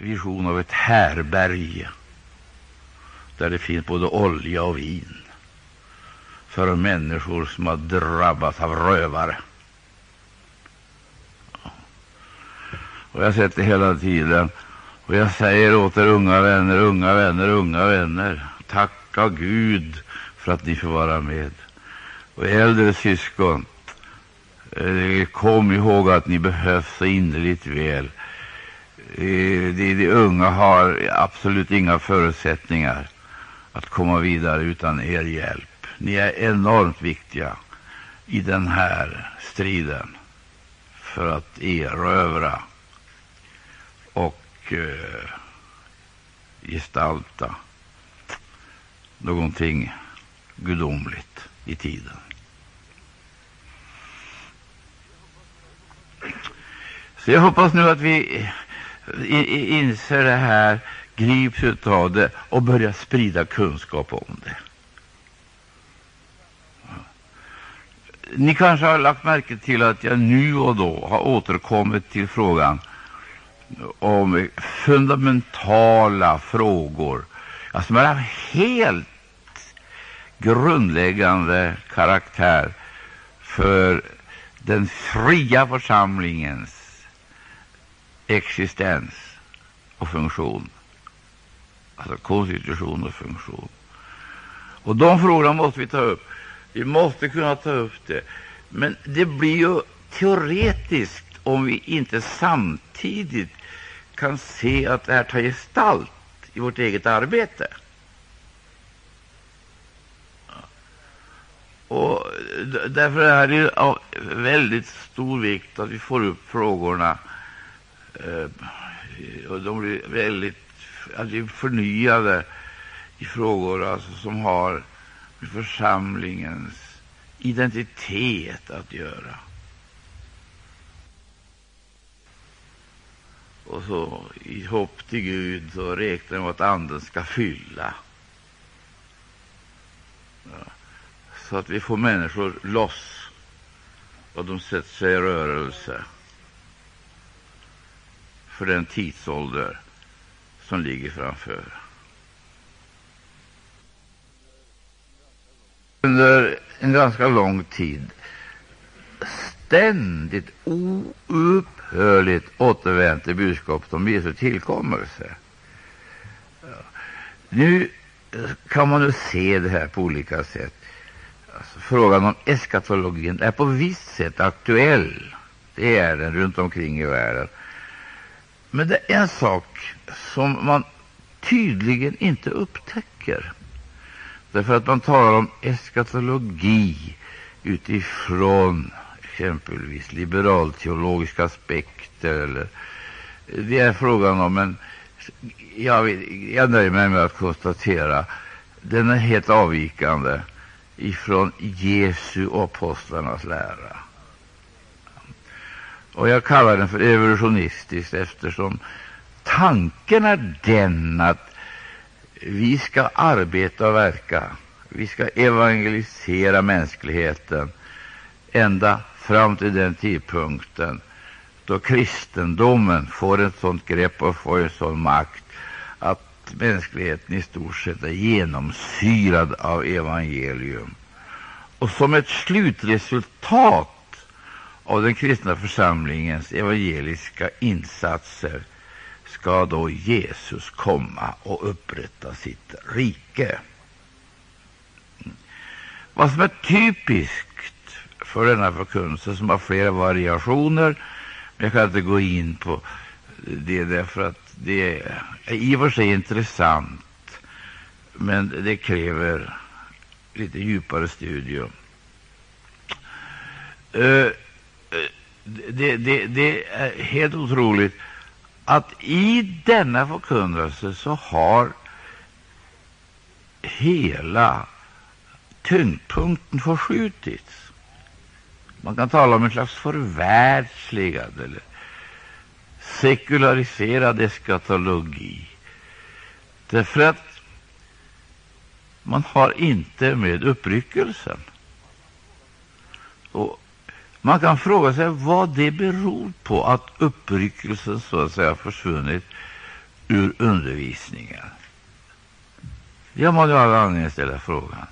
vision av ett härberge där det finns både olja och vin för människor som har drabbats av rövare. Och jag sätter hela tiden och jag säger åt er unga vänner, unga vänner, unga vänner, tacka Gud för att ni får vara med. Och äldre syskon, eh, kom ihåg att ni behövs så innerligt väl. Eh, de, de unga har absolut inga förutsättningar att komma vidare utan er hjälp. Ni är enormt viktiga i den här striden för att erövra och eh, gestalta någonting gudomligt i tiden. Så jag hoppas nu att vi inser det här, grips av det och börjar sprida kunskap om det. Ni kanske har lagt märke till att jag nu och då har återkommit till frågan om fundamentala frågor ja, som är av helt grundläggande karaktär för den fria församlingens existens och funktion. Alltså konstitution och funktion. Och de frågorna måste vi ta upp. Vi måste kunna ta upp det. Men det blir ju teoretiskt om vi inte samtidigt kan se att det här tar gestalt i vårt eget arbete. Och därför är det av väldigt stor vikt att vi får upp frågorna Eh, och de blir väldigt förnyade i frågor alltså, som har med församlingens identitet att göra. Och så i hopp till Gud så räknar med att Anden ska fylla. Ja. Så att vi får människor loss och de sätter sig i rörelse för den tidsålder som ligger framför. Under en ganska lång tid ständigt oupphörligt återvänt till budskapet om Jesu tillkommelse. Nu kan man ju se det här på olika sätt. Alltså, frågan om eskatologin är på visst sätt aktuell. Det är den runt omkring i världen. Men det är en sak som man tydligen inte upptäcker. Därför att man talar om eskatologi utifrån exempelvis liberalteologiska aspekter. Eller, det är frågan om en... Jag, jag nöjer mig med att konstatera den är helt avvikande ifrån Jesu och apostlarnas lära. Och jag kallar den för evolutionistisk eftersom tanken är den att vi ska arbeta och verka, vi ska evangelisera mänskligheten ända fram till den tidpunkten då kristendomen får ett sådant grepp och får en sån makt att mänskligheten i stort sett är genomsyrad av evangelium. Och som ett slutresultat av den kristna församlingens evangeliska insatser ska då Jesus komma och upprätta sitt rike. Vad som är typiskt för denna förkunnelse, som har flera variationer, men jag kan inte gå in på det därför att det är i och för sig intressant, men det kräver lite djupare studium. Eh, det, det, det, är helt otroligt att i denna förkunnelse så har hela tyngdpunkten förskjutits. Man kan tala om en slags förvärldsligad eller sekulariserad eskatologi. Därför att man har inte med uppryckelsen. Och man kan fråga sig vad det beror på att uppryckelsen så att säga försvunnit ur undervisningen? Jag man har all anledning att ställa frågan.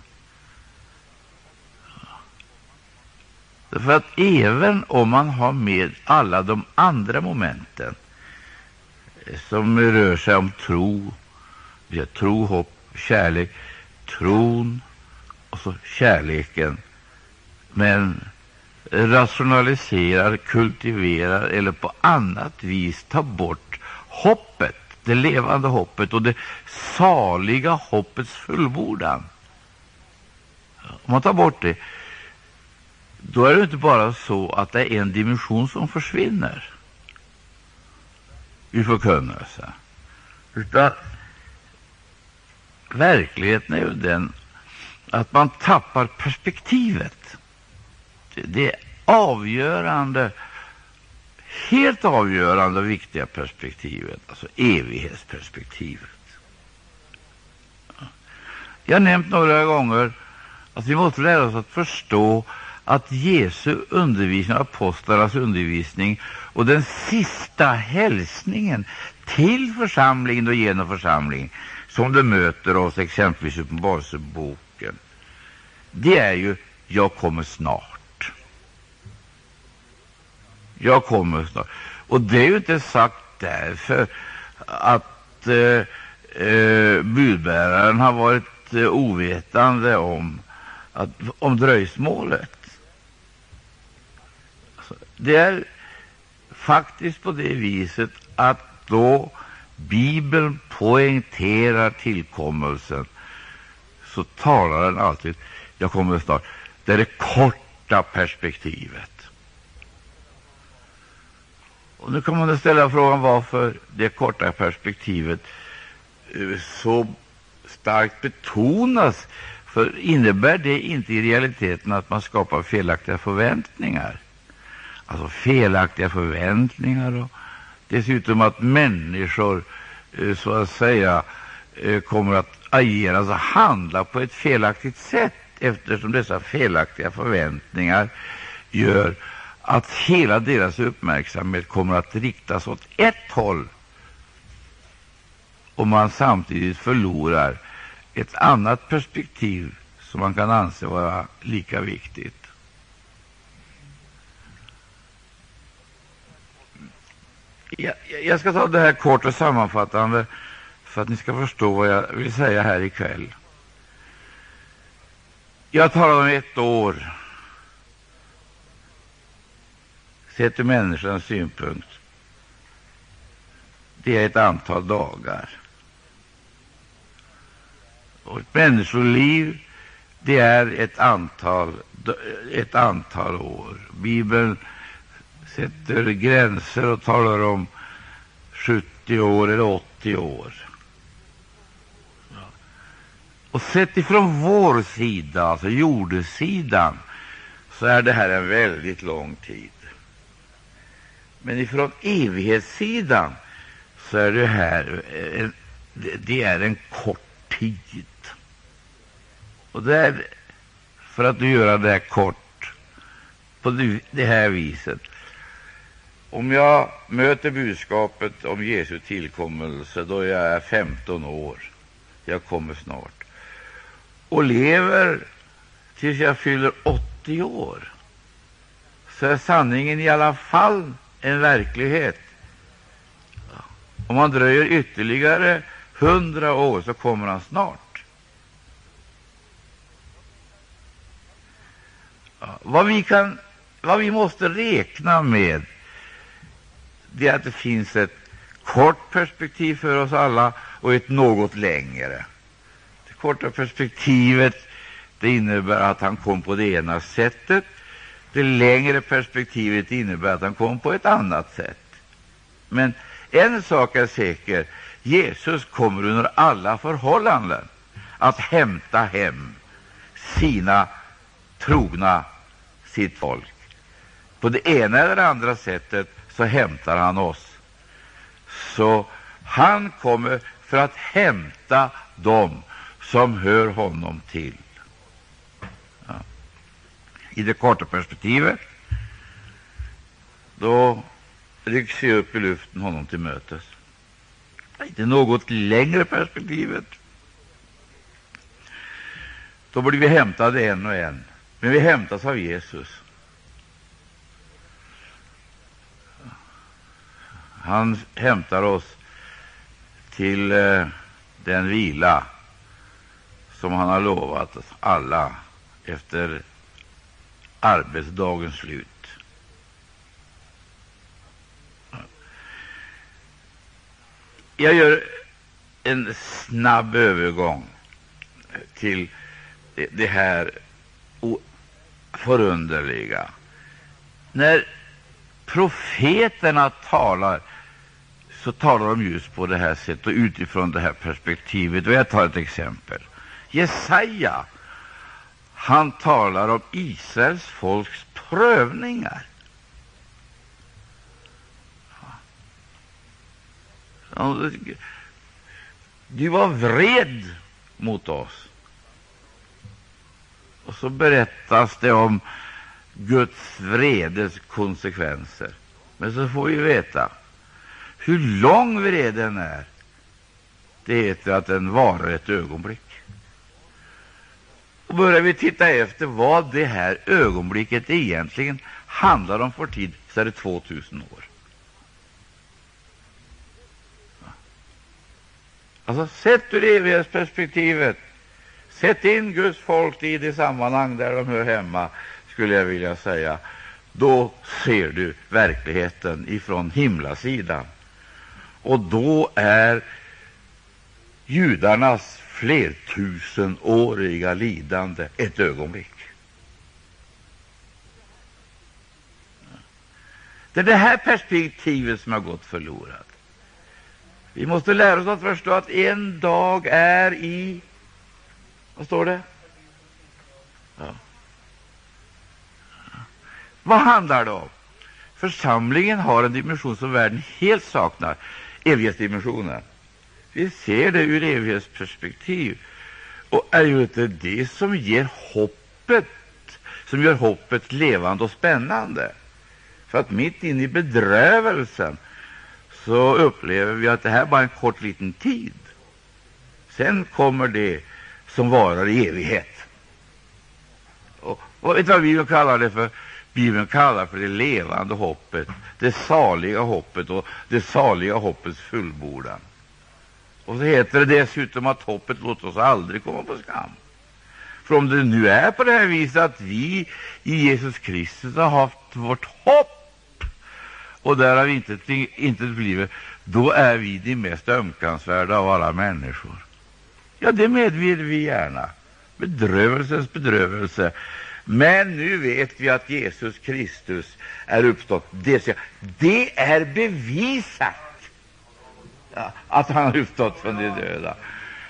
För att även om man har med alla de andra momenten eh, som rör sig om tro, tro, hopp, kärlek, tron och så kärleken, men rationaliserar, kultiverar eller på annat vis tar bort hoppet, det levande hoppet och det saliga hoppets fullbordan. Om man tar bort det, då är det inte bara så att det är en dimension som försvinner i förkunnelse, utan verkligheten är ju den att man tappar perspektivet. Det är avgörande, helt avgörande och viktiga perspektivet, alltså evighetsperspektivet. Jag har nämnt några gånger att vi måste lära oss att förstå att Jesu undervisning, apostlarnas undervisning och den sista hälsningen till församlingen och genom församlingen som det möter oss exempelvis i Uppenbarelseboken, det är ju ”Jag kommer snart”. Jag kommer snart. Och det är ju inte sagt därför att eh, eh, budbäraren har varit eh, ovetande om, att, om dröjsmålet. Alltså, det är faktiskt på det viset att då Bibeln poängterar tillkommelsen så talar den alltid jag kommer snart. Det är det korta perspektivet. Och nu kan man ställa frågan varför det korta perspektivet eh, så starkt betonas. För innebär det inte i realiteten att man skapar felaktiga förväntningar? Alltså felaktiga förväntningar och dessutom att människor eh, så att säga eh, kommer att agera, alltså handla på ett felaktigt sätt eftersom dessa felaktiga förväntningar gör att hela deras uppmärksamhet kommer att riktas åt ett håll och man samtidigt förlorar ett annat perspektiv som man kan anse vara lika viktigt. Jag, jag ska ta det här kort och sammanfattande för att ni ska förstå vad jag vill säga här ikväll. Jag talar om ett år, sett ur människans synpunkt. Det är ett antal dagar. Och ett människoliv, det är ett antal, ett antal år. Bibeln sätter gränser och talar om 70 år eller 80 år. Och sett ifrån vår sida, alltså jordesidan, så är det här en väldigt lång tid. Men ifrån evighetssidan så är det här eh, en, det är en kort tid. Och där, för att göra det här kort på det här viset. Om jag möter budskapet om Jesu tillkommelse då jag är 15 år, jag kommer snart, och lever tills jag fyller 80 år, så är sanningen i alla fall en verklighet. Om han dröjer ytterligare hundra år, så kommer han snart. Vad vi, kan, vad vi måste räkna med det är att det finns ett kort perspektiv för oss alla och ett något längre. Det korta perspektivet det innebär att han kom på det ena sättet. Det längre perspektivet innebär att han kom på ett annat sätt. Men en sak är säker. Jesus kommer under alla förhållanden att hämta hem sina trogna, sitt folk. På det ena eller andra sättet så hämtar han oss. Så han kommer för att hämta dem som hör honom till. I det korta perspektivet då rycks vi upp i luften honom till mötes. I det något längre perspektivet, då blir vi hämtade en och en. Men vi hämtas av Jesus. Han hämtar oss till eh, den vila som han har lovat alla efter arbetsdagens slut. Jag gör en snabb övergång till det här förunderliga. När profeterna talar, så talar de just på det här sättet och utifrån det här perspektivet. Och jag tar ett exempel. Jesaja, han talar om Israels folks prövningar. Du var vred mot oss. Och så berättas det om Guds vredes konsekvenser. Men så får vi veta hur lång vreden är. Det heter att den varar ett ögonblick. Och börjar vi titta efter vad det här ögonblicket egentligen handlar om för tid, så är det 2000 år. Alltså, sett ur evighetsperspektivet, sätt in Guds folk i det sammanhang där de hör hemma, skulle jag vilja säga. Då ser du verkligheten ifrån himlasidan. Och då är judarnas flertusenåriga lidande ett ögonblick. Det är det här perspektivet som har gått förlorat. Vi måste lära oss att förstå att en dag är i Vad står det? Ja. Vad handlar det om? Församlingen har en dimension som världen helt saknar, evighetsdimensionen. Vi ser det ur evighetsperspektiv. Och är ju inte det som ger hoppet, som gör hoppet levande och spännande. För att mitt inne i bedrövelsen så upplever vi att det här bara är en kort liten tid. Sen kommer det som varar i evighet. Och, och vet du vad Bibeln kallar det för? Bibeln kallar för det levande hoppet, det saliga hoppet och det saliga hoppets fullbordan. Och så heter det dessutom att hoppet låt oss aldrig komma på skam. För om det nu är på det här viset att vi i Jesus Kristus har haft vårt hopp och där har vi inte, inte blivit, då är vi de mest ömkansvärda av alla människor. Ja, det medger vi gärna. Bedrövelsens bedrövelse. Men nu vet vi att Jesus Kristus är uppstått. Det, det är bevisat att han har uppstått från de döda.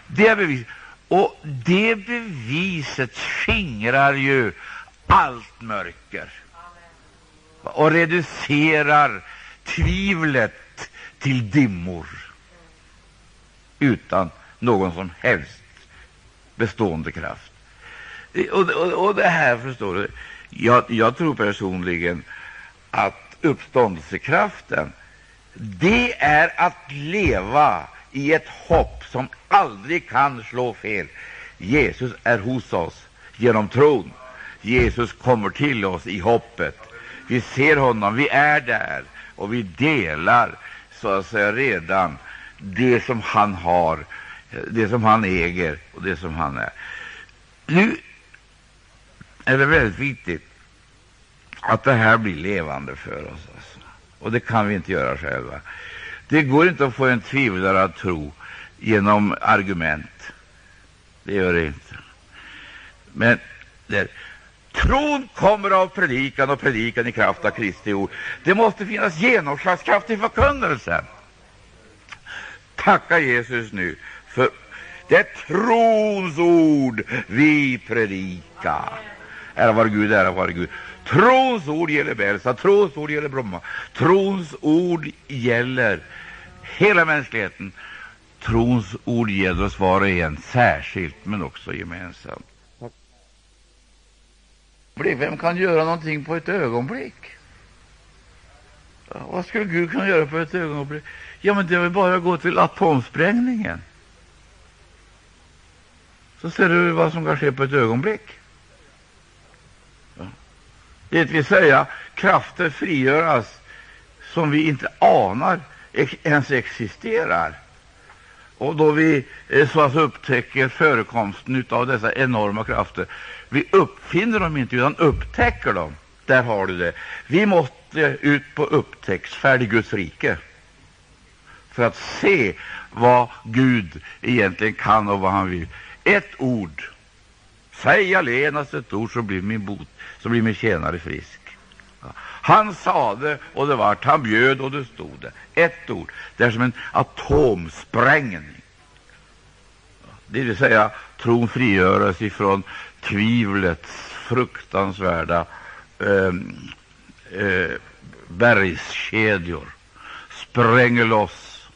Det är. Och det beviset skingrar ju allt mörker och reducerar tvivlet till dimmor utan någon som helst bestående kraft. Och, och, och det här förstår du, jag, jag tror personligen att uppståndelsekraften det är att leva i ett hopp som aldrig kan slå fel. Jesus är hos oss genom tron. Jesus kommer till oss i hoppet. Vi ser honom, vi är där och vi delar så att säga redan det som han har, det som han äger och det som han är. Nu är det väldigt viktigt att det här blir levande för oss. Och det kan vi inte göra själva. Det går inte att få en tvivlare att tro genom argument. Det gör det inte. Men där. Tron kommer av predikan och predikan i kraft av Kristi ord. Det måste finnas genomslagskraft i förkunnelsen. Tacka Jesus nu för det är trons ord vi predikar. Ära vare Gud, ära vare Gud. Trons ord gäller Belsa, trons ord gäller Bromma, trons ord gäller hela mänskligheten. Trons ord gäller oss var och en särskilt, men också gemensamt. Vem kan göra någonting på ett ögonblick? Vad skulle Gud kunna göra på ett ögonblick? Ja, men det är väl bara att gå till atomsprängningen. Så ser du vad som kan ske på ett ögonblick. Det vill säga, krafter frigöras som vi inte anar ens existerar. Och då vi eh, så att upptäcker förekomsten av dessa enorma krafter, vi uppfinner dem inte, utan upptäcker dem. Där har du det. Vi måste ut på upptäcktsfärd i Guds rike för att se vad Gud egentligen kan och vad han vill. Ett ord, säg allenast ett ord, så blir min, bot, så blir min tjänare frisk. Han sade och det vart, han bjöd och det stod det. Ett ord. Det är som en atomsprängning. Det vill säga, tron frigöras ifrån tvivlets fruktansvärda eh, eh, bergskedjor, spränger loss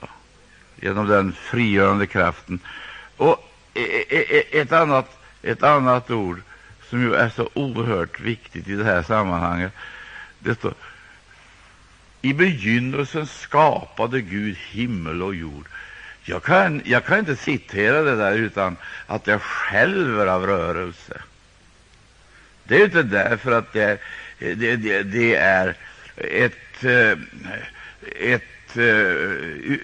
ja, genom den frigörande kraften. Och E, e, e, ett annat, ett annat ord som ju är så oerhört viktigt i det här sammanhanget. Det står i begynnelsen skapade Gud himmel och jord. Jag kan, jag kan inte citera det där utan att jag själv är av rörelse. Det är inte därför att det är, det, det, det är ett, eh, ett eh,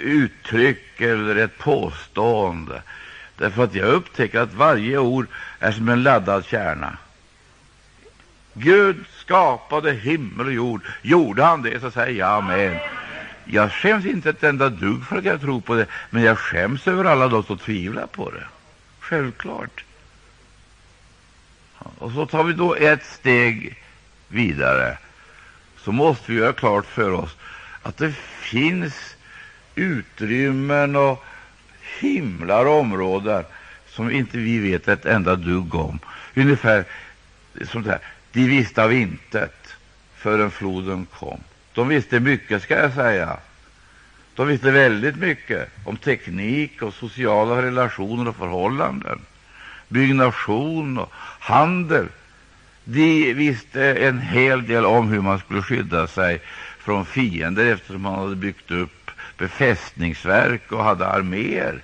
uttryck eller ett påstående. Därför att jag upptäcker att varje ord är som en laddad kärna. Gud skapade himmel och jord. Gjorde han det, så säger jag amen. Jag skäms inte ett enda dugg för att jag tror på det, men jag skäms över alla de som tvivlar på det. Självklart. Och så tar vi då ett steg vidare. Så måste vi göra klart för oss att det finns utrymmen och himlar och områden som inte vi vet ett enda dugg om. Ungefär som det här. De visste av intet förrän floden kom. De visste mycket, ska jag säga. De visste väldigt mycket om teknik och sociala relationer och förhållanden, byggnation och handel. De visste en hel del om hur man skulle skydda sig från fiender eftersom man hade byggt upp befästningsverk och hade arméer.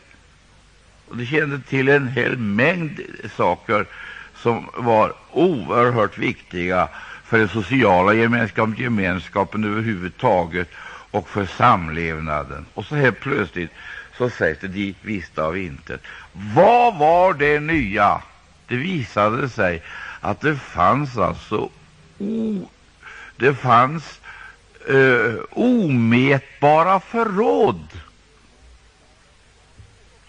Och de kände till en hel mängd saker som var oerhört viktiga för den sociala gemenskapen, gemenskapen överhuvudtaget och för samlevnaden. Och så helt plötsligt så sägs det de visste av intet. Vad var det nya? Det visade sig att det fanns alltså o, det fanns eh, omätbara förråd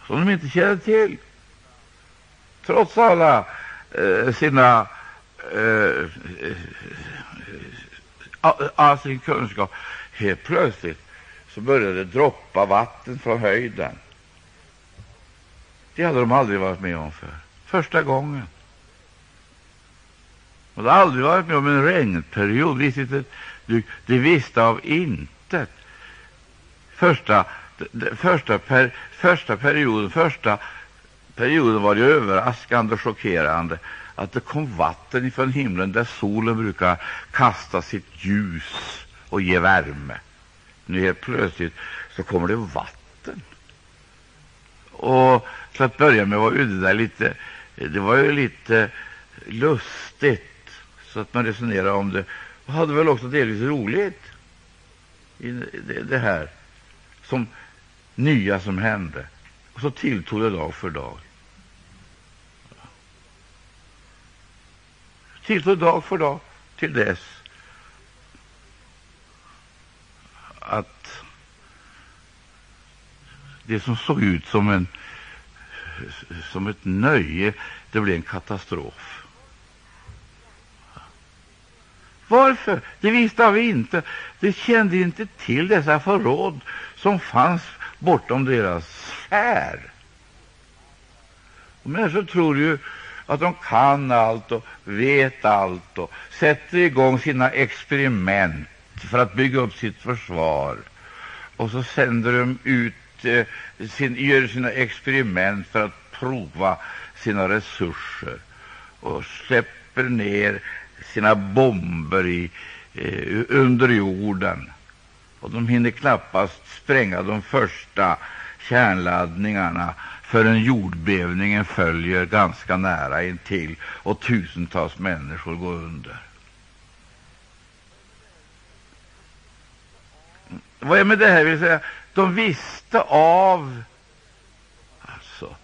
som de inte kände till. Trots alla eh, sina eh, eh, eh all sin kunskap. Helt plötsligt så började det droppa vatten från höjden. Det hade de aldrig varit med om för. Första gången. De hade aldrig varit med om en regnperiod. De, de visste av intet. Första, första, per, första perioden, första perioden var det överraskande och chockerande att det kom vatten ifrån himlen där solen brukar kasta sitt ljus och ge värme. Nu helt plötsligt så kommer det vatten. Och till att börja med var ju det där lite, det var ju lite lustigt, så att man resonerade om det och hade väl också delvis roligt i det, det här som nya som hände. Och så tilltog det dag för dag. Tilltog dag för dag till dess att det som såg ut som, en, som ett nöje, det blev en katastrof. Varför? Det visste vi inte. Det kände inte till dessa förråd som fanns bortom deras sfär. Och människor tror ju att de kan allt och vet allt och sätter igång sina experiment för att bygga upp sitt försvar. Och så sänder de ut eh, sin, gör sina experiment för att prova sina resurser och släpper ner sina bomber i, eh, under jorden och de hinner knappast spränga de första kärnladdningarna förrän jordbävningen följer ganska nära intill och tusentals människor går under. Vad är med det här? Vill säga, de visste av alltså,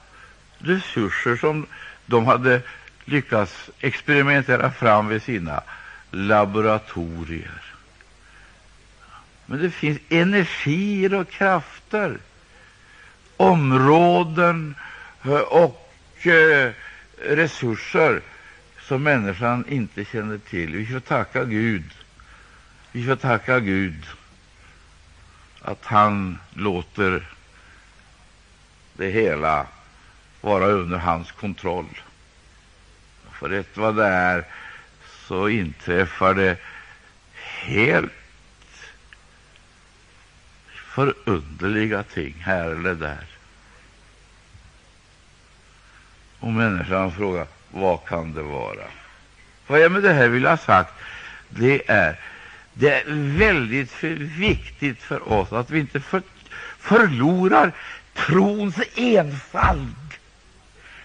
resurser som de hade lyckats experimentera fram vid sina laboratorier. Men det finns energier och krafter, områden eh, och eh, resurser som människan inte känner till. Vi får tacka Gud. Vi får tacka Gud att han låter det hela vara under hans kontroll. För rätt vad det är så inträffar det helt förunderliga ting här eller där. Och människan frågar vad kan det vara? Vad jag med det här vill ha sagt, det är det är väldigt för viktigt för oss att vi inte för, förlorar trons enfald,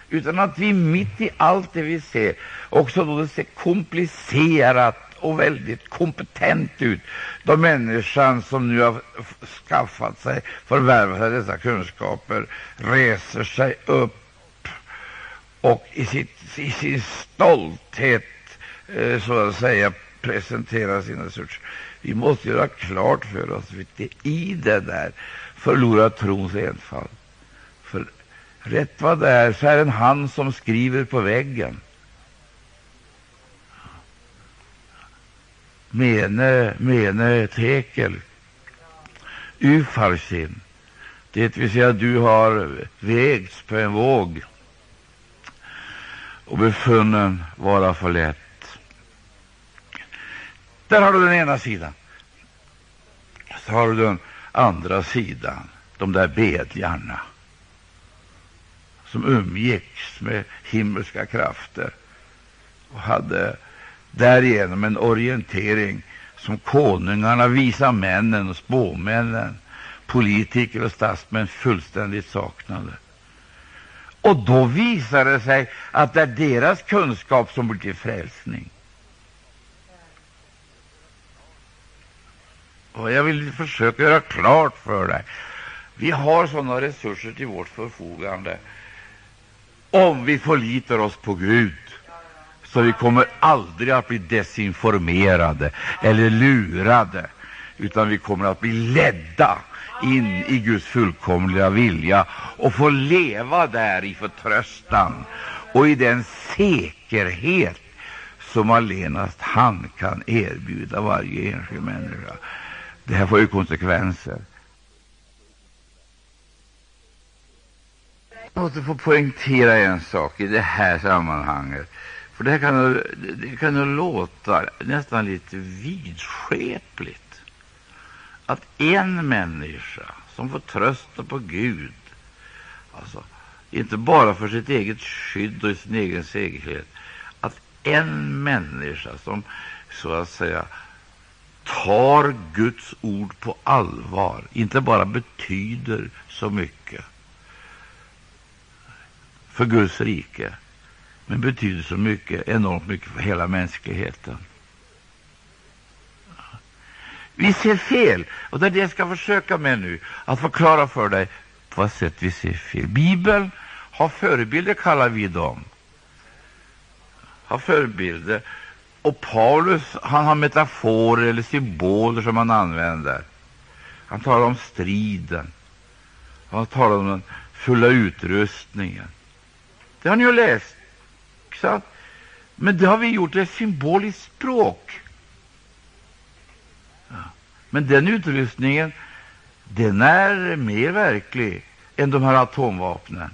utan att vi mitt i allt det vi ser, också då det ser komplicerat och väldigt kompetent ut, då människan som nu har skaffat sig, förvärvat sig dessa kunskaper, reser sig upp och i, sitt, i sin stolthet, eh, så att säga, presenterar sina resurser. Vi måste göra klart för oss att vi i det där förlorar trons enfald. För rätt vad det är så är det en hand som skriver på väggen. Mene, mene tekel, ufarsin. Det vill säga, du har vägts på en våg och befunnen vara för lätt. Där har du den ena sidan. Så har du den andra sidan, de där bedjarna som umgicks med himmelska krafter och hade därigenom en orientering som konungarna, visa männen och spåmännen, politiker och statsmän fullständigt saknade. Och då visar det sig att det är deras kunskap som blir till frälsning. Och jag vill försöka göra klart för dig vi har sådana resurser till vårt förfogande om vi förlitar oss på Gud. Så vi kommer aldrig att bli desinformerade eller lurade, utan vi kommer att bli ledda in i Guds fullkomliga vilja och få leva där i förtröstan och i den säkerhet som allenast han kan erbjuda varje enskild människa. Det här får ju konsekvenser. Jag måste få poängtera en sak i det här sammanhanget. För det, här kan, det kan ju låta nästan lite vidskepligt att en människa som får trösta på Gud, alltså inte bara för sitt eget skydd och sin egen säkerhet, att en människa som så att säga tar Guds ord på allvar, inte bara betyder så mycket för Guds rike, men betyder så mycket, enormt mycket för hela mänskligheten. Vi ser fel, och det är det jag ska försöka med nu, att förklara för dig på vad sätt vi ser fel. Bibeln har förebilder, kallar vi dem. Har förebilder. Och Paulus han har metaforer eller symboler som han använder. Han talar om striden. Han talar om den fulla utrustningen. Det har ni ju läst. Sant? Men det har vi gjort till ett symboliskt språk. Ja. Men den utrustningen den är mer verklig än de här atomvapnen,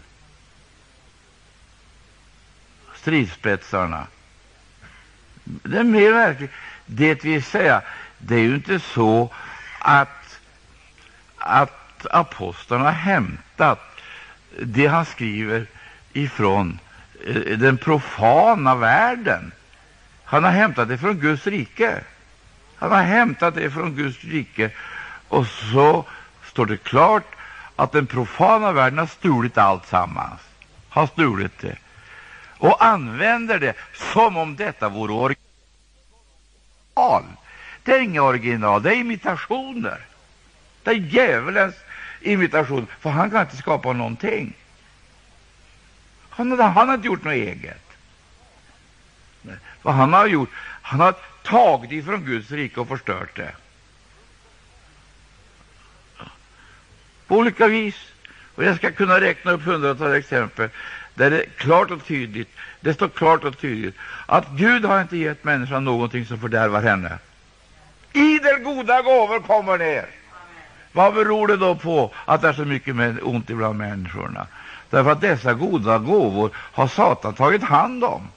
stridsspetsarna. Det är mer verkligt. Det vill säga, det är ju inte så att, att apostlarna har hämtat det han skriver ifrån den profana världen. Han har hämtat det från Guds rike. Han har hämtat det från Guds rike Och så står det klart att den profana världen har stulit allt sammans, har stulit det och använder det som om detta vore original. Det är inget original, det är imitationer. Det är djävulens imitation, för han kan inte skapa någonting. Han, han har inte gjort något eget. Vad han har gjort, han har tagit ifrån Guds rike och förstört det. På olika vis. Och jag ska kunna räkna upp hundratals exempel där det klart och tydligt, det står klart och tydligt att Gud har inte gett människan någonting som fördärvar henne. Idel goda gåvor kommer ner. Vad beror det då på att det är så mycket ont ibland människorna? Därför att dessa goda gåvor har Satan tagit hand om,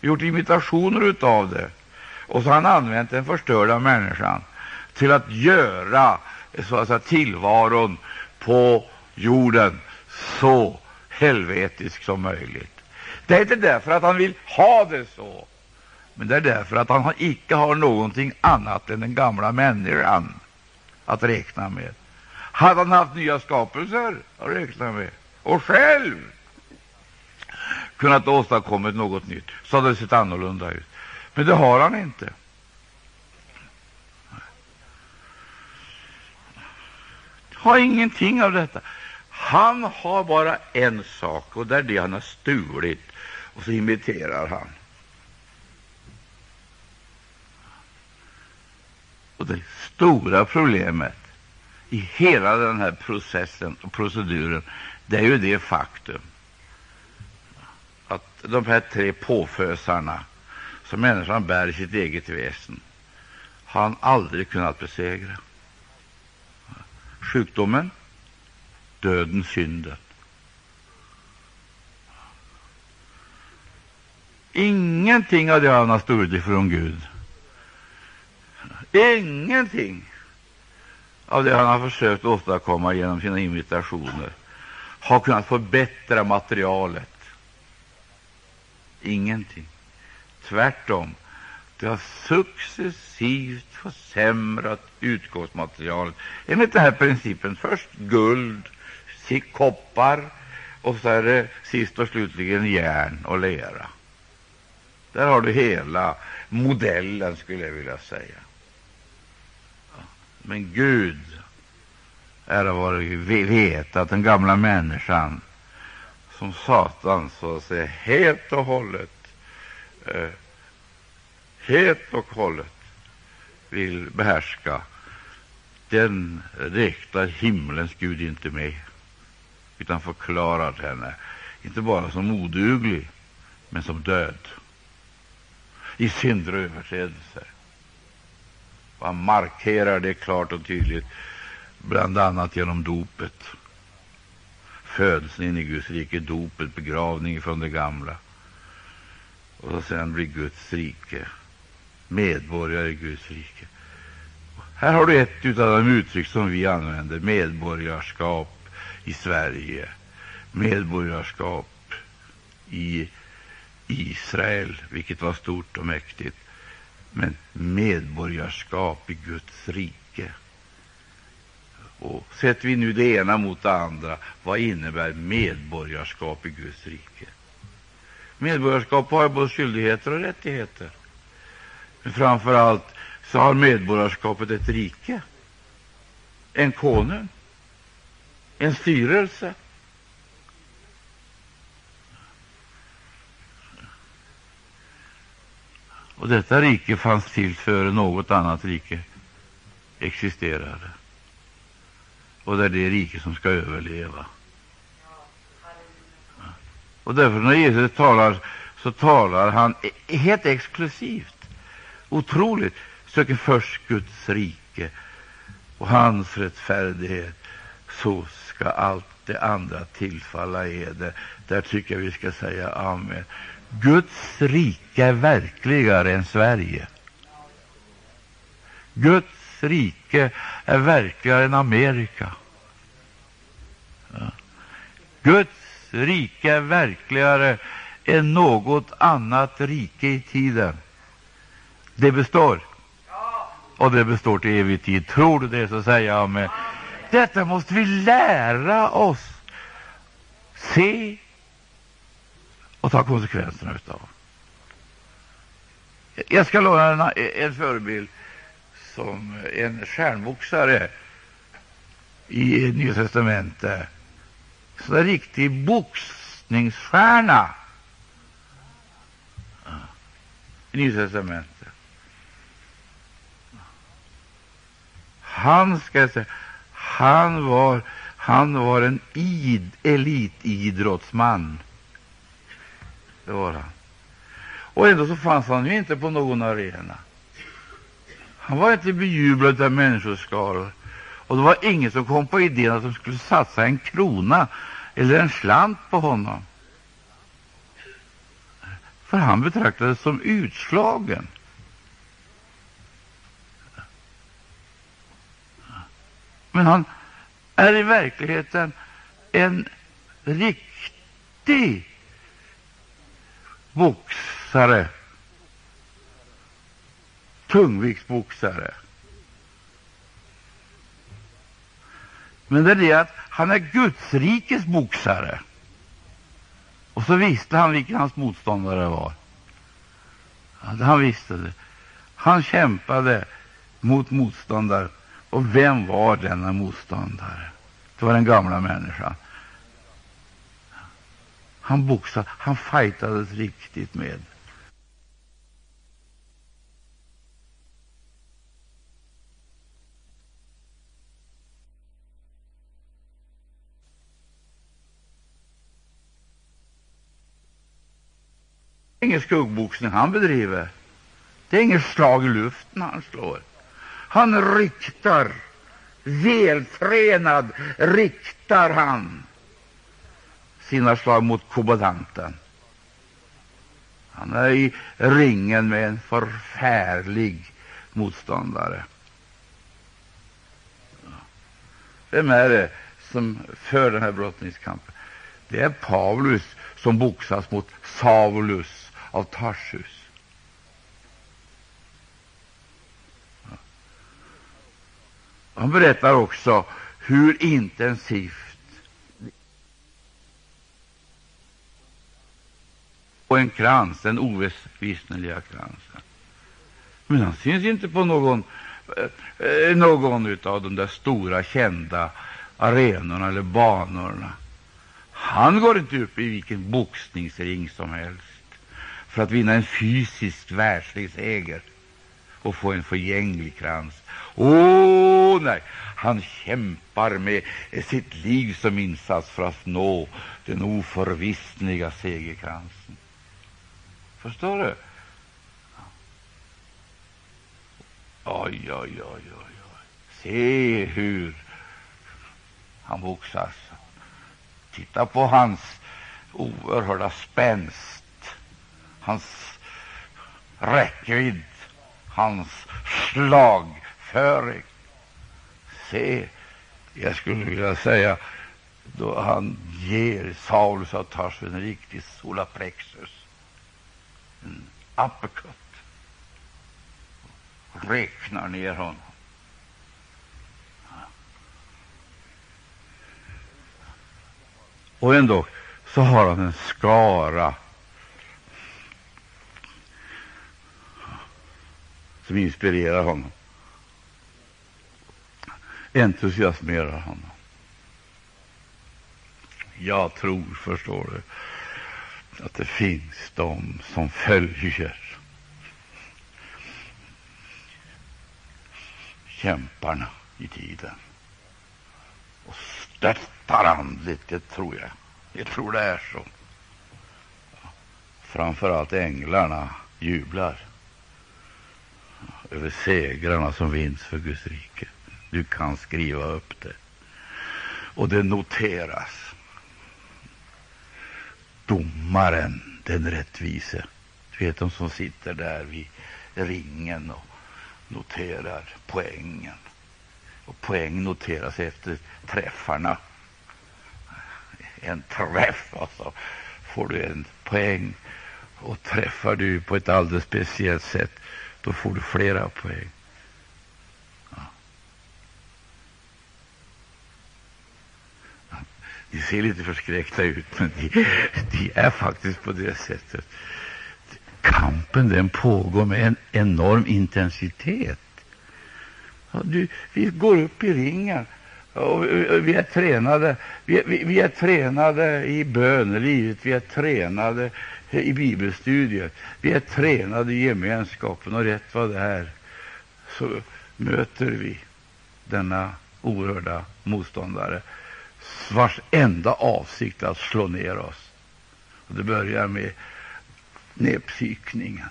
gjort imitationer av det. Och så har han använt den förstörda människan till att göra så att säga, tillvaron på jorden så helvetisk som möjligt. Det är inte därför att han vill ha det så, men det är därför att han icke har någonting annat än den gamla människan att räkna med. Hade han haft nya skapelser att räkna med och själv kunnat åstadkomma något nytt, så hade det sett annorlunda ut. Men det har han inte. Har ingenting av detta. Han har bara en sak, och det är det han har stulit, och så imiterar han. Och det stora problemet i hela den här processen och proceduren, det är ju det faktum att de här tre påfösarna som människan bär i sitt eget väsen har han aldrig kunnat besegra. Sjukdomen, döden, synden. Ingenting av det han har stulit ifrån Gud. Ingenting av det han har försökt åstadkomma genom sina imitationer har kunnat förbättra materialet. Ingenting. Tvärtom. Det har successivt försämrat utgångsmaterialet enligt den här principen. Först guld, koppar och så är det sist och slutligen järn och lera. Där har du hela modellen, skulle jag vilja säga. Men Gud, ära vare vet att den gamla människan, som Satan så att säga helt och hållet, eh, helt och hållet vill behärska, den räknar himlens Gud inte med, utan förklarar henne. Inte bara som oduglig, men som död. I synder och överträdelser. Han markerar det klart och tydligt, bland annat genom dopet. Födelsen in i Guds rike, dopet, begravning från det gamla. Och sen blir Guds rike medborgare i Guds rike. Här har du ett av de uttryck som vi använder, medborgarskap i Sverige, medborgarskap i Israel, vilket var stort och mäktigt, men medborgarskap i Guds rike. Och sätter vi nu det ena mot det andra, vad innebär medborgarskap i Guds rike? Medborgarskap har både skyldigheter och rättigheter. Men framför allt så har medborgarskapet ett rike, en konung, en styrelse. Och detta rike fanns till före något annat rike existerade. Och det är det rike som ska överleva. Och därför när Jesus talar, så talar han e- helt exklusivt, otroligt, söker först Guds rike och hans rättfärdighet, så ska allt det andra tillfalla eder. Där tycker jag vi ska säga amen. Guds rike är verkligare än Sverige. Guds rike är verkligare än Amerika. Ja. Guds rike är verkligare än något annat rike i tiden. Det består. och det består till evig tid. Tror du det, så säger jag med. Detta måste vi lära oss se och ta konsekvenserna utav. Jag ska låna en, en förebild som en stjärnboxare i Nya testamentet. Så en riktig boxningsstjärna i Nya testamentet. Han, ska säga, han, var, han var en id, elitidrottsman. Det var han. Och ändå så fanns han ju inte på någon arena. Han var inte bejublad av människoskaror. Och det var ingen som kom på idén att de skulle satsa en krona eller en slant på honom. För han betraktades som utslagen. Men han är i verkligheten en riktig boxare, tungviktsboxare. Men det är det att han är Gudsrikes boxare. Och så visste han vilken hans motståndare var. Han visste det. Han kämpade mot motståndare. Och vem var denna motståndare? Det var den gamla människan. Han boxade, han fightades riktigt med. Det är ingen skuggboxning han bedriver. Det är inget slag i luften han slår. Han riktar, vältränad riktar han sina slag mot kobodanten. Han är i ringen med en förfärlig motståndare. Vem är det som för den här brottningskampen? Det är Paulus som boxas mot Saulus av Tarsus. Han berättar också hur intensivt och en krans, den ovissneliga kransen. Men han syns inte på någon, eh, eh, någon av de där stora kända arenorna eller banorna. Han går inte upp i vilken boxningsring som helst för att vinna en fysisk världslig seger och få en förgänglig krans. Åh, oh, nej! Han kämpar med sitt liv som insats för att nå den oförvissliga segerkransen. Förstår du? Oj, oj, oj, oj, oj. Se hur han boxas. Titta på hans oerhörda spänst, hans räckvidd, hans slagföring. Se, jag skulle vilja säga, då han ger Saulus av Tarsus en riktig solaplexus, en uppercut. Räknar ner honom. Och ändå så har han en skara som inspirerar honom, entusiasmerar honom. Jag tror, förstår du, att det finns de som följer kämparna i tiden och stöttar andligt, det tror jag. Jag tror det är så. Framför allt änglarna jublar över segrarna som vinns för Guds rike. Du kan skriva upp det. Och det noteras domaren, den rättvise. Du vet de som sitter där vid ringen och noterar poängen. Och poäng noteras efter träffarna. En träff, alltså, får du en poäng. Och träffar du på ett alldeles speciellt sätt, då får du flera poäng. Ja. Ni ser lite förskräckta ut, men de, de är faktiskt på det sättet. Kampen den pågår med en enorm intensitet. Ja, du, vi går upp i ringen och vi är tränade vi, vi, vi är tränade i bönelivet, vi är tränade i bibelstudier, vi är tränade i gemenskapen, och rätt vad det är så möter vi denna oerhörda motståndare vars enda avsikt är att slå ner oss. Och det börjar med nedpsykningen.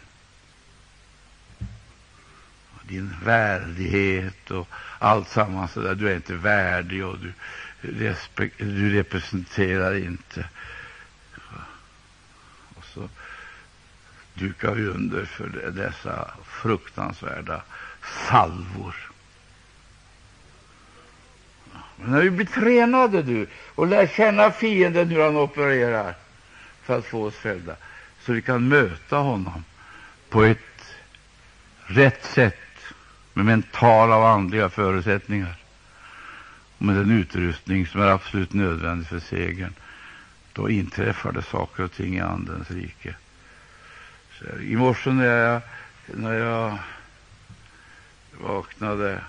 Din värdighet och allt sammans där. Du är inte värdig och du, du representerar inte. Och så dukar vi under för dessa fruktansvärda salvor. Men när vi blir tränade du, och lär känna fienden hur han opererar för att få oss fällda, så vi kan möta honom på ett rätt sätt med mentala och andliga förutsättningar och med den utrustning som är absolut nödvändig för segern, då inträffar det saker och ting i Andens rike. Så I morse när jag, när jag vaknade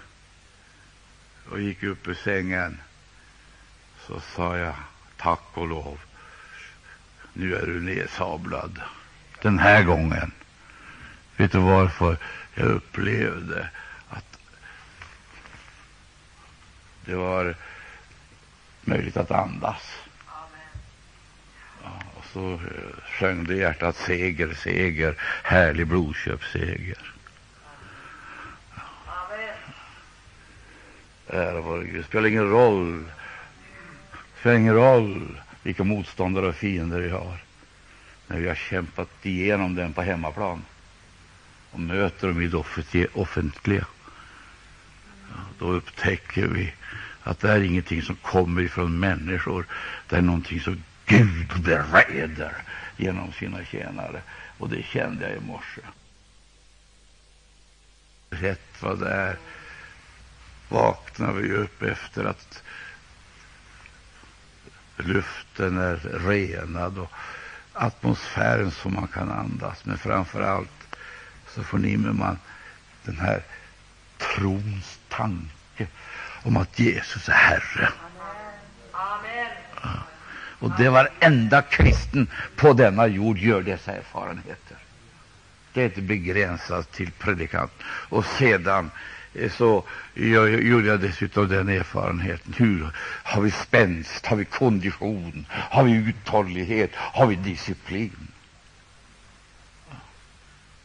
och gick upp ur sängen så sa jag tack och lov, nu är du nedsablad den här gången. Vet du varför? Jag upplevde att det var möjligt att andas. Så eh, sjöng det hjärtat seger, seger, härlig blodköpsseger. Ära vare Gud. Det spelar ingen roll. Spelar ingen roll vilka motståndare och fiender vi har. När vi har kämpat igenom den på hemmaplan och möter dem i det offentliga, då upptäcker vi att det är ingenting som kommer ifrån människor. Det är någonting som Gud bereder genom sina tjänare. Och det kände jag i morse. Rätt vad det är vaknar vi upp efter att luften är renad och atmosfären som man kan andas. Men framför allt så förnimmer man den här trons tanke om att Jesus är Herre. Och det varenda kristen på denna jord gör dessa erfarenheter. Det är inte begränsat till predikant. Och sedan eh, så jag, gjorde jag dessutom den erfarenheten. Hur har vi spänst, har vi kondition, har vi uthållighet, har vi disciplin?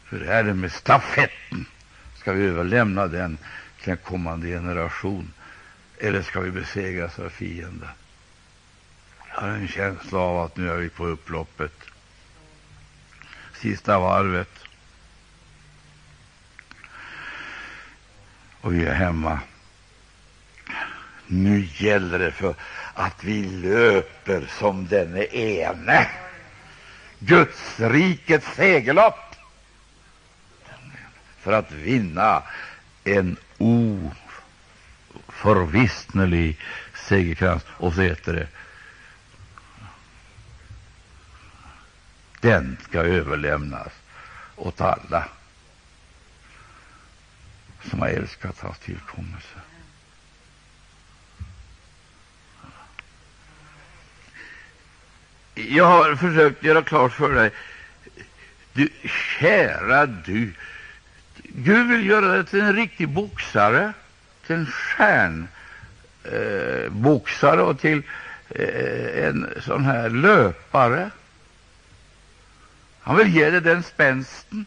Hur är det med stafetten? Ska vi överlämna den till en kommande generation eller ska vi besegras av fienden? Jag har en känsla av att nu är vi på upploppet. Sista varvet. och vi är hemma. Nu gäller det för att vi löper som denne ene. Guds rikets segerlopp för att vinna en oförvissnelig segerkrans. Och så heter det den ska överlämnas åt alla som har älskat hans tillkommelse. Jag har försökt göra klart för dig, du, kära du, Gud vill göra dig till en riktig boxare, till en stjärnboxare eh, och till eh, en sån här löpare. Han vill ge dig den spänsten.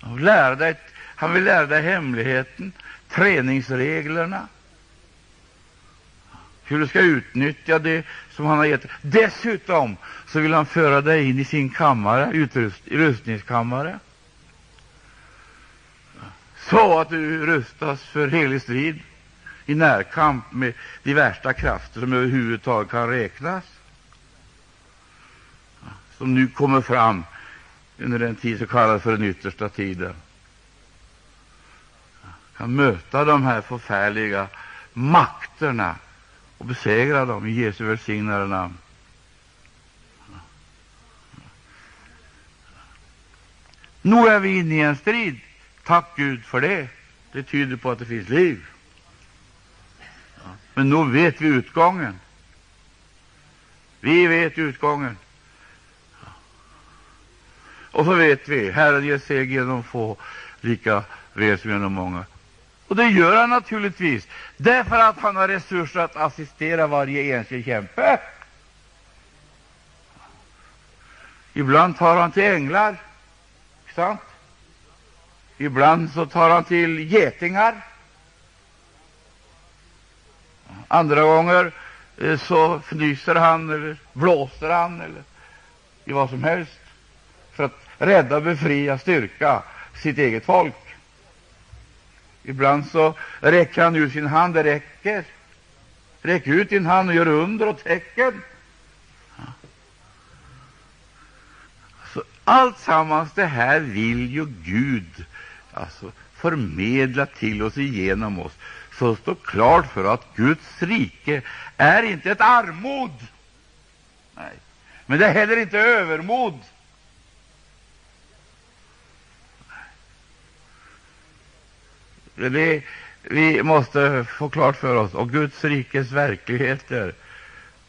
Och lära dig han vill lära dig hemligheten, träningsreglerna, hur du ska utnyttja det som han har gett. Dessutom så vill han föra dig in i sin kammare, utrustningskammare, så att du rustas för helig strid i närkamp med de värsta krafter som överhuvudtaget kan räknas, som nu kommer fram under den tid som kallas för den yttersta tiden kan möta de här förfärliga makterna och besegra dem i Jesu välsignade namn. Nu är vi inne i en strid. Tack Gud för det. Det tyder på att det finns liv. Men nu vet vi utgången. Vi vet utgången. Och så vet vi, Herren ger seger genom få, lika väl som genom många. Och det gör han naturligtvis, därför att han har resurser att assistera varje enskild kämpe. Ibland tar han till änglar, sant? Ibland så tar han till getingar. Andra gånger eh, så fnyser han eller blåser han eller i vad som helst rädda, befria, styrka sitt eget folk. Ibland så räcker han ut sin hand. Det räcker. Räck ut din hand och gör under och tecken. Så allt sammans det här vill ju Gud alltså, förmedla till oss igenom oss så står klart för att Guds rike är inte ett armod. Nej. Men det är heller inte övermod. Det, vi måste få klart för oss, och Guds rikes verkligheter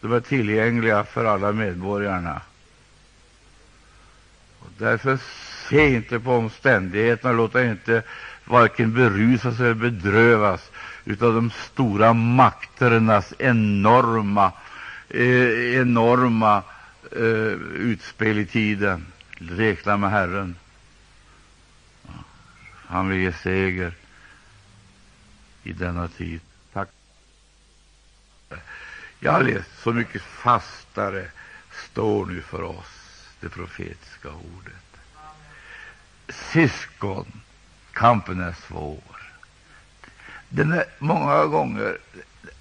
de är tillgängliga för alla medborgarna. Och därför se inte på omständigheterna, låt dig inte varken berusas eller bedrövas utav de stora makternas enorma, eh, enorma eh, utspel i tiden. Räkna med Herren. Han vill ge seger i denna tid. Tack. Jag har läst så mycket fastare står nu för oss det profetiska ordet. Syskon, kampen är svår. Den är många gånger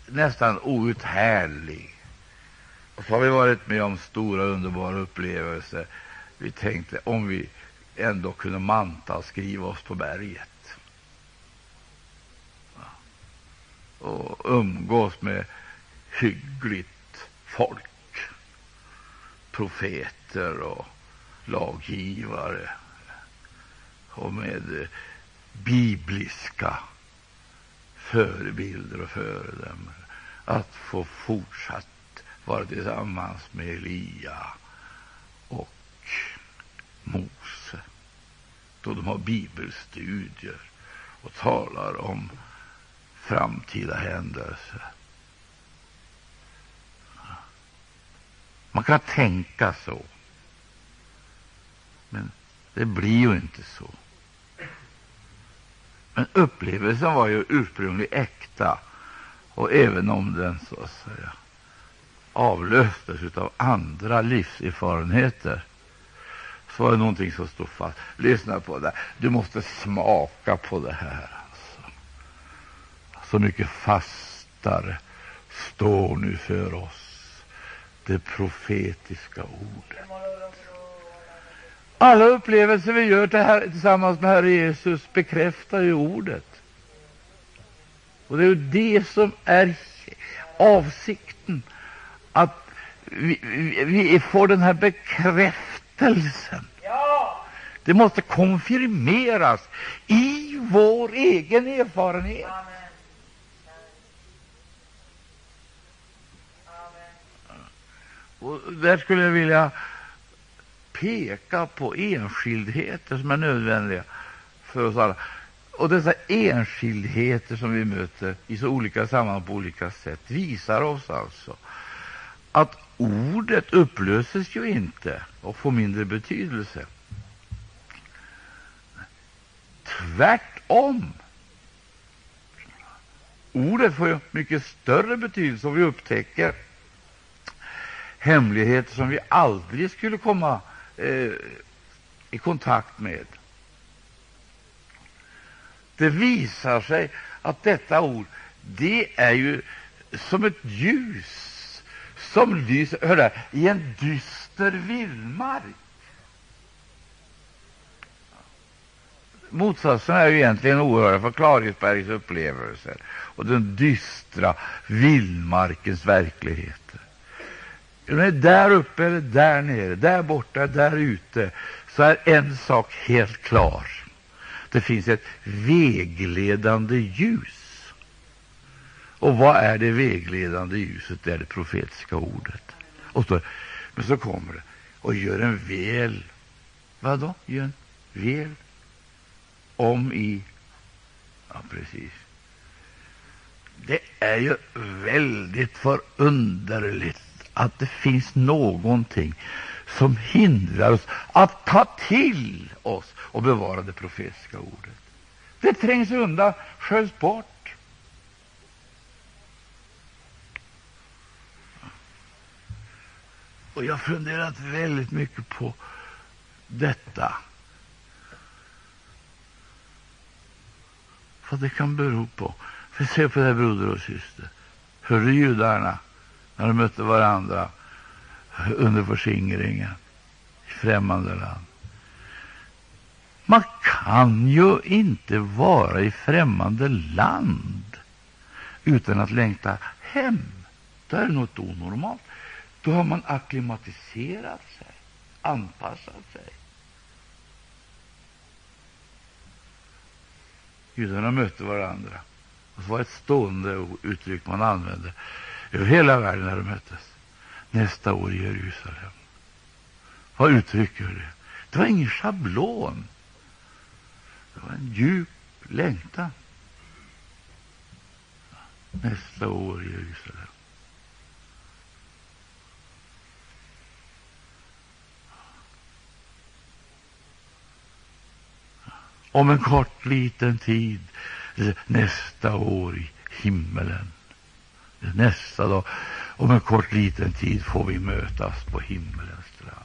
nästan outhärdlig. Och så har vi varit med om stora, underbara upplevelser. Vi tänkte om vi ändå kunde manta och skriva oss på berget. Och umgås med hyggligt folk, profeter och laggivare och med bibliska förebilder och föredömen. Att få fortsatt vara tillsammans med Elia och Mose då de har bibelstudier och talar om framtida händelser. Man kan tänka så, men det blir ju inte så. Men upplevelsen var ju ursprungligen äkta, och även om den så att säga avlöstes av andra livserfarenheter så var det någonting som stod fast. Lyssna på det. Du måste smaka på det här så mycket fastare står nu för oss det profetiska ordet. Alla upplevelser vi gör tillsammans med Herre Jesus bekräftar ju ordet. Och det är ju det som är avsikten, att vi, vi, vi får den här bekräftelsen. Det måste konfirmeras i vår egen erfarenhet. Och där skulle jag vilja peka på enskildheter som är nödvändiga för oss alla. Och dessa enskildheter som vi möter i så olika sammanhang på olika sätt visar oss alltså att ordet upplöses ju inte och får mindre betydelse. Tvärtom. Ordet får ju mycket större betydelse om vi upptäcker hemligheter som vi aldrig skulle komma eh, i kontakt med. Det visar sig att detta ord det är ju som ett ljus som lyser hörde, i en dyster vildmark. motsatsen är ju egentligen oerhörda för Klarhetsbergs upplevelser och den dystra vildmarkens verkligheter. Om är där uppe eller där nere, där borta, där ute, så är en sak helt klar. Det finns ett vägledande ljus. Och vad är det vägledande ljuset? Det är det profetiska ordet. Och så, men så kommer det och gör en väl. Vad då? Gör en väl om i... Ja, precis. Det är ju väldigt förunderligt att det finns någonting som hindrar oss att ta till oss och bevara det profetiska ordet. Det trängs undan, sköljs bort. Och jag har funderat väldigt mycket på detta. Vad det kan bero på. För se på det, här, broder och syster. Hörde judarna när de mötte varandra under förskingringen i främmande land. Man kan ju inte vara i främmande land utan att längta hem. Det är något onormalt. Då har man akklimatiserat sig, anpassat sig. Judarna mötte varandra. Det var ett stående uttryck man använde över hela världen när de möttes. Nästa år i Jerusalem. Vad uttrycker det? Det var ingen schablon. Det var en djup längtan. Nästa år i Jerusalem. Om en kort liten tid, nästa år i himmelen. Nästa dag, om en kort liten tid, får vi mötas på himmelens strand.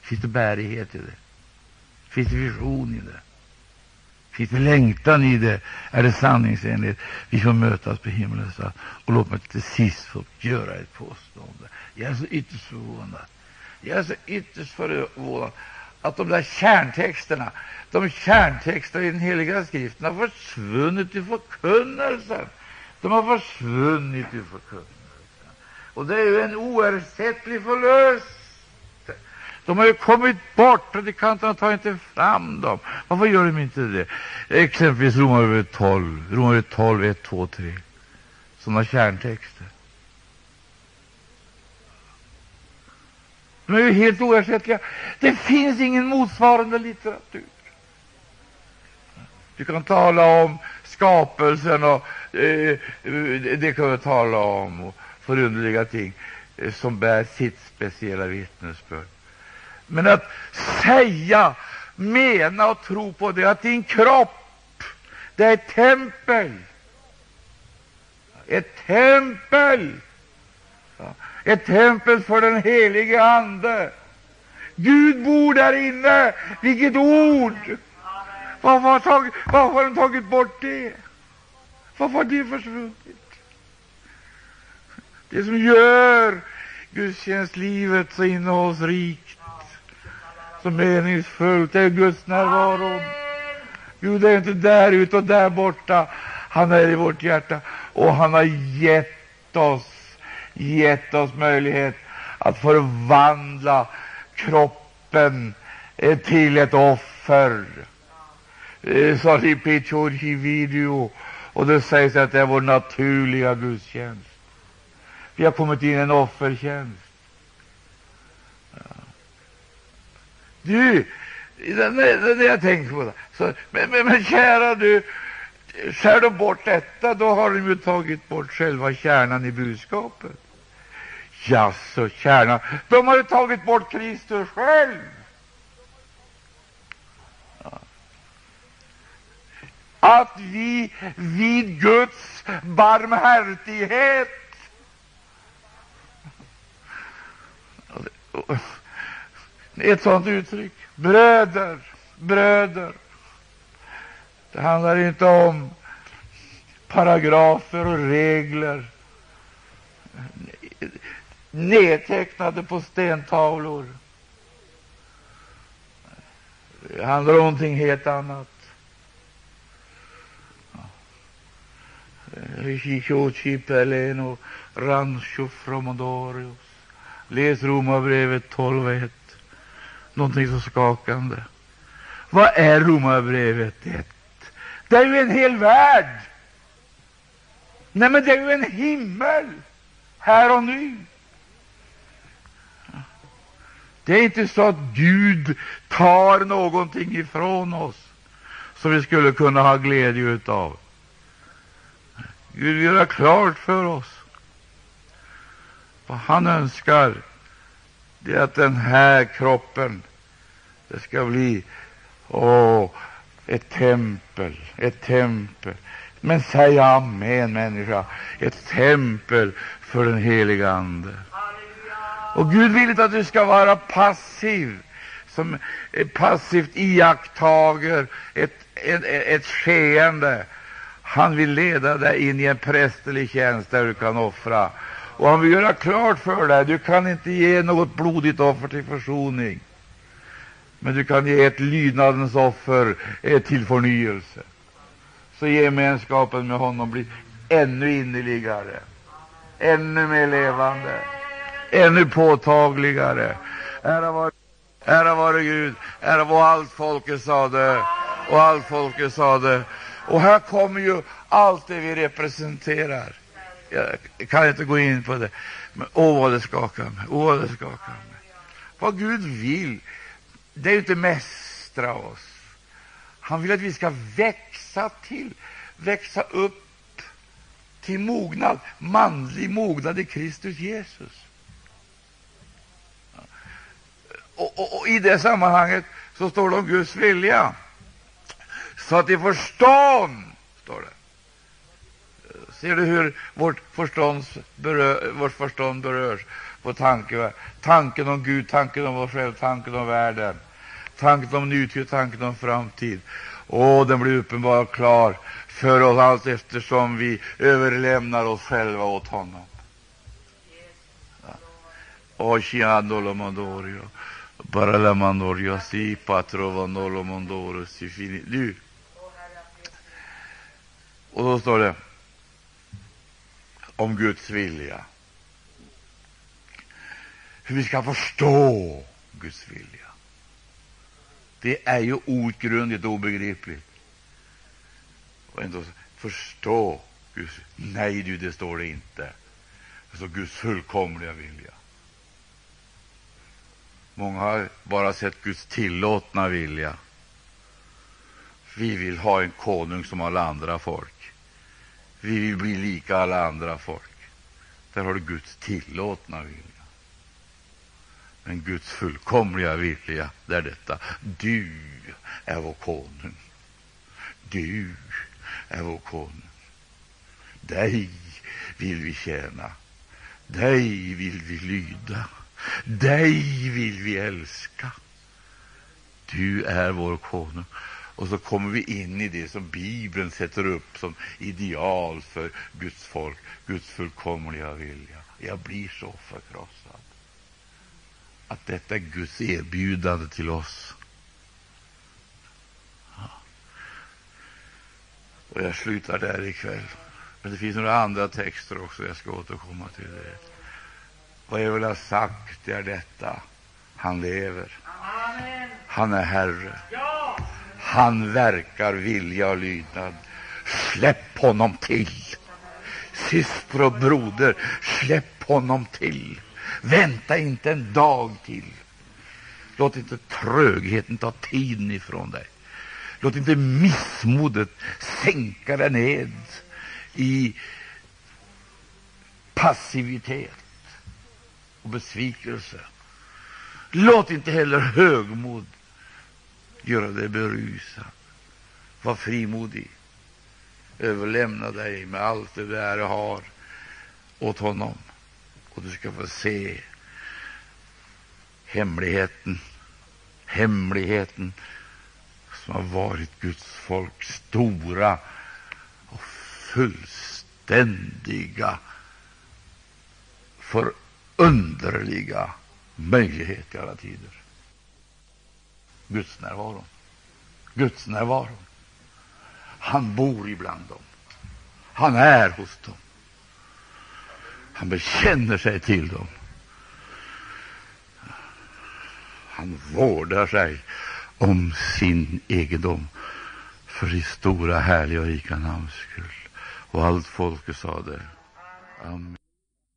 Finns det bärighet i det? Finns det vision i det? Finns det längtan i det? Är det sanningsenligt? Vi får mötas på himmelens strand. Och låt mig till sist få göra ett påstående. Jag är så ytterst förvånad. Jag är så ytterst förvånad att de där kärntexterna, de kärntexterna i den heliga skriften har försvunnit i förkunnelsen. De har försvunnit ur förkunnelsen. Och det är ju en oersättlig förlust. De har ju kommit bort, predikanterna tar inte fram dem. Varför gör de inte det? Exempelvis Romarbrevet 12, Romarbrevet 12, 1, 2, 3. Sådana kärntexter. De är ju helt oersättliga. Det finns ingen motsvarande litteratur. Du kan tala om skapelsen och eh, det kan vi tala om och förunderliga ting eh, som bär sitt speciella vittnesbörd. Men att säga, mena och tro på det, att din kropp, det är ett tempel. Ett tempel. Ett tempel för den helige Ande. Gud bor där inne. Vilket ord! Varför har, tagit, varför har de tagit bort det? Varför har det försvunnit? Det som gör gudstjänstlivet så innehållsrikt, så meningsfullt, är Guds närvaro. Gud är inte där ute och där borta. Han är i vårt hjärta, och han har gett oss, gett oss möjlighet att förvandla kroppen till ett offer eh, Petjorki video. Och det sägs att det är vår naturliga gudstjänst. Vi har kommit in i en offertjänst. Ja. Du, det, det, det jag tänker på. Så, men, men, men kära du, skär de bort detta, då har de ju tagit bort själva kärnan i budskapet. Jaså, kärnan. De har ju tagit bort Kristus själv. Att vi vid Guds barmhärtighet ett sådant uttryck. Bröder, bröder. Det handlar inte om paragrafer och regler nedtecknade på stentavlor. Det handlar om någonting helt annat. Chichocipeleno Rancho Fromodorius. Läs Romarbrevet 12.1. Någonting så skakande. Vad är Romarbrevet 1? Det är ju en hel värld. Nej, men det är ju en himmel här och nu. Det är inte så att Gud tar någonting ifrån oss som vi skulle kunna ha glädje av. Gud vill göra klart för oss vad han önskar det är att den här kroppen det ska bli åh, ett tempel, ett tempel. Men säg amen, människa, ett tempel för den heliga Ande. Och Gud vill inte att du ska vara passiv, som eh, passivt iakttager ett, ett, ett skeende. Han vill leda dig in i en prästerlig tjänst där du kan offra. Och han vill göra klart för dig, du kan inte ge något blodigt offer till försoning. Men du kan ge ett lydnadens offer eh, till förnyelse. Så gemenskapen med honom blir ännu innerligare, ännu mer levande, ännu påtagligare. Ära vare, ära vare Gud, ära vare allt folket sade, och allt folket sade. Och här kommer ju allt det vi representerar. Jag kan inte gå in på det, men åh, vad det skakar mig. Åh, vad det skakar mig. Vad Gud vill, det är ju inte mästra oss. Han vill att vi ska växa till, växa upp till mognad, manlig mognad i Kristus Jesus. Och, och, och, I det sammanhanget så står det om Guds vilja. Så att i förstånd, står det. Ser du hur vårt, berör, vårt förstånd berörs på tanke, tanken om Gud, tanken om oss själva, tanken om världen, tanken om nutid, tanken om framtid. Och den blir uppenbar och klar för oss allt eftersom vi överlämnar oss själva åt honom. Oceanolo Mondorio, Paralamandorio, si patrovanolo mandoro si fini. Du. Och då står det om Guds vilja. Hur vi ska förstå Guds vilja. Det är ju outgrundligt och obegripligt. Och ändå förstå Guds Nej, du, det står det inte. Det står Guds fullkomliga vilja. Många har bara sett Guds tillåtna vilja. Vi vill ha en konung som alla andra folk. Vi vill bli lika alla andra folk. Där har du Guds tillåtna vilja. Men Guds fullkomliga vilja, det är detta. Du är vår konung. Du är vår konung. Dig vill vi tjäna. Dig vill vi lyda. Dig vill vi älska. Du är vår konung. Och så kommer vi in i det som Bibeln sätter upp som ideal för Guds folk, Guds fullkomliga vilja. Jag blir så förkrossad att detta är Guds erbjudande till oss. Och jag slutar där ikväll. Men det finns några andra texter också, jag ska återkomma till det. Vad jag vill ha sagt är detta. Han lever. Han är Herre. Han verkar vilja och lydnad. Släpp honom till. Syster och broder, släpp honom till. Vänta inte en dag till. Låt inte trögheten ta tiden ifrån dig. Låt inte missmodet sänka dig ned i passivitet och besvikelse. Låt inte heller högmod göra dig berusad. Var frimodig. Överlämna dig med allt det du har åt honom. Och du ska få se hemligheten, hemligheten som har varit Guds folks stora och fullständiga, förunderliga möjlighet i alla tider. Guds närvaro. Guds närvaro. Han bor ibland dem. Han är hos dem. Han bekänner sig till dem. Han vårdar sig om sin egendom för ditt stora, härliga och rika namns skull. Och allt folket sade Amen.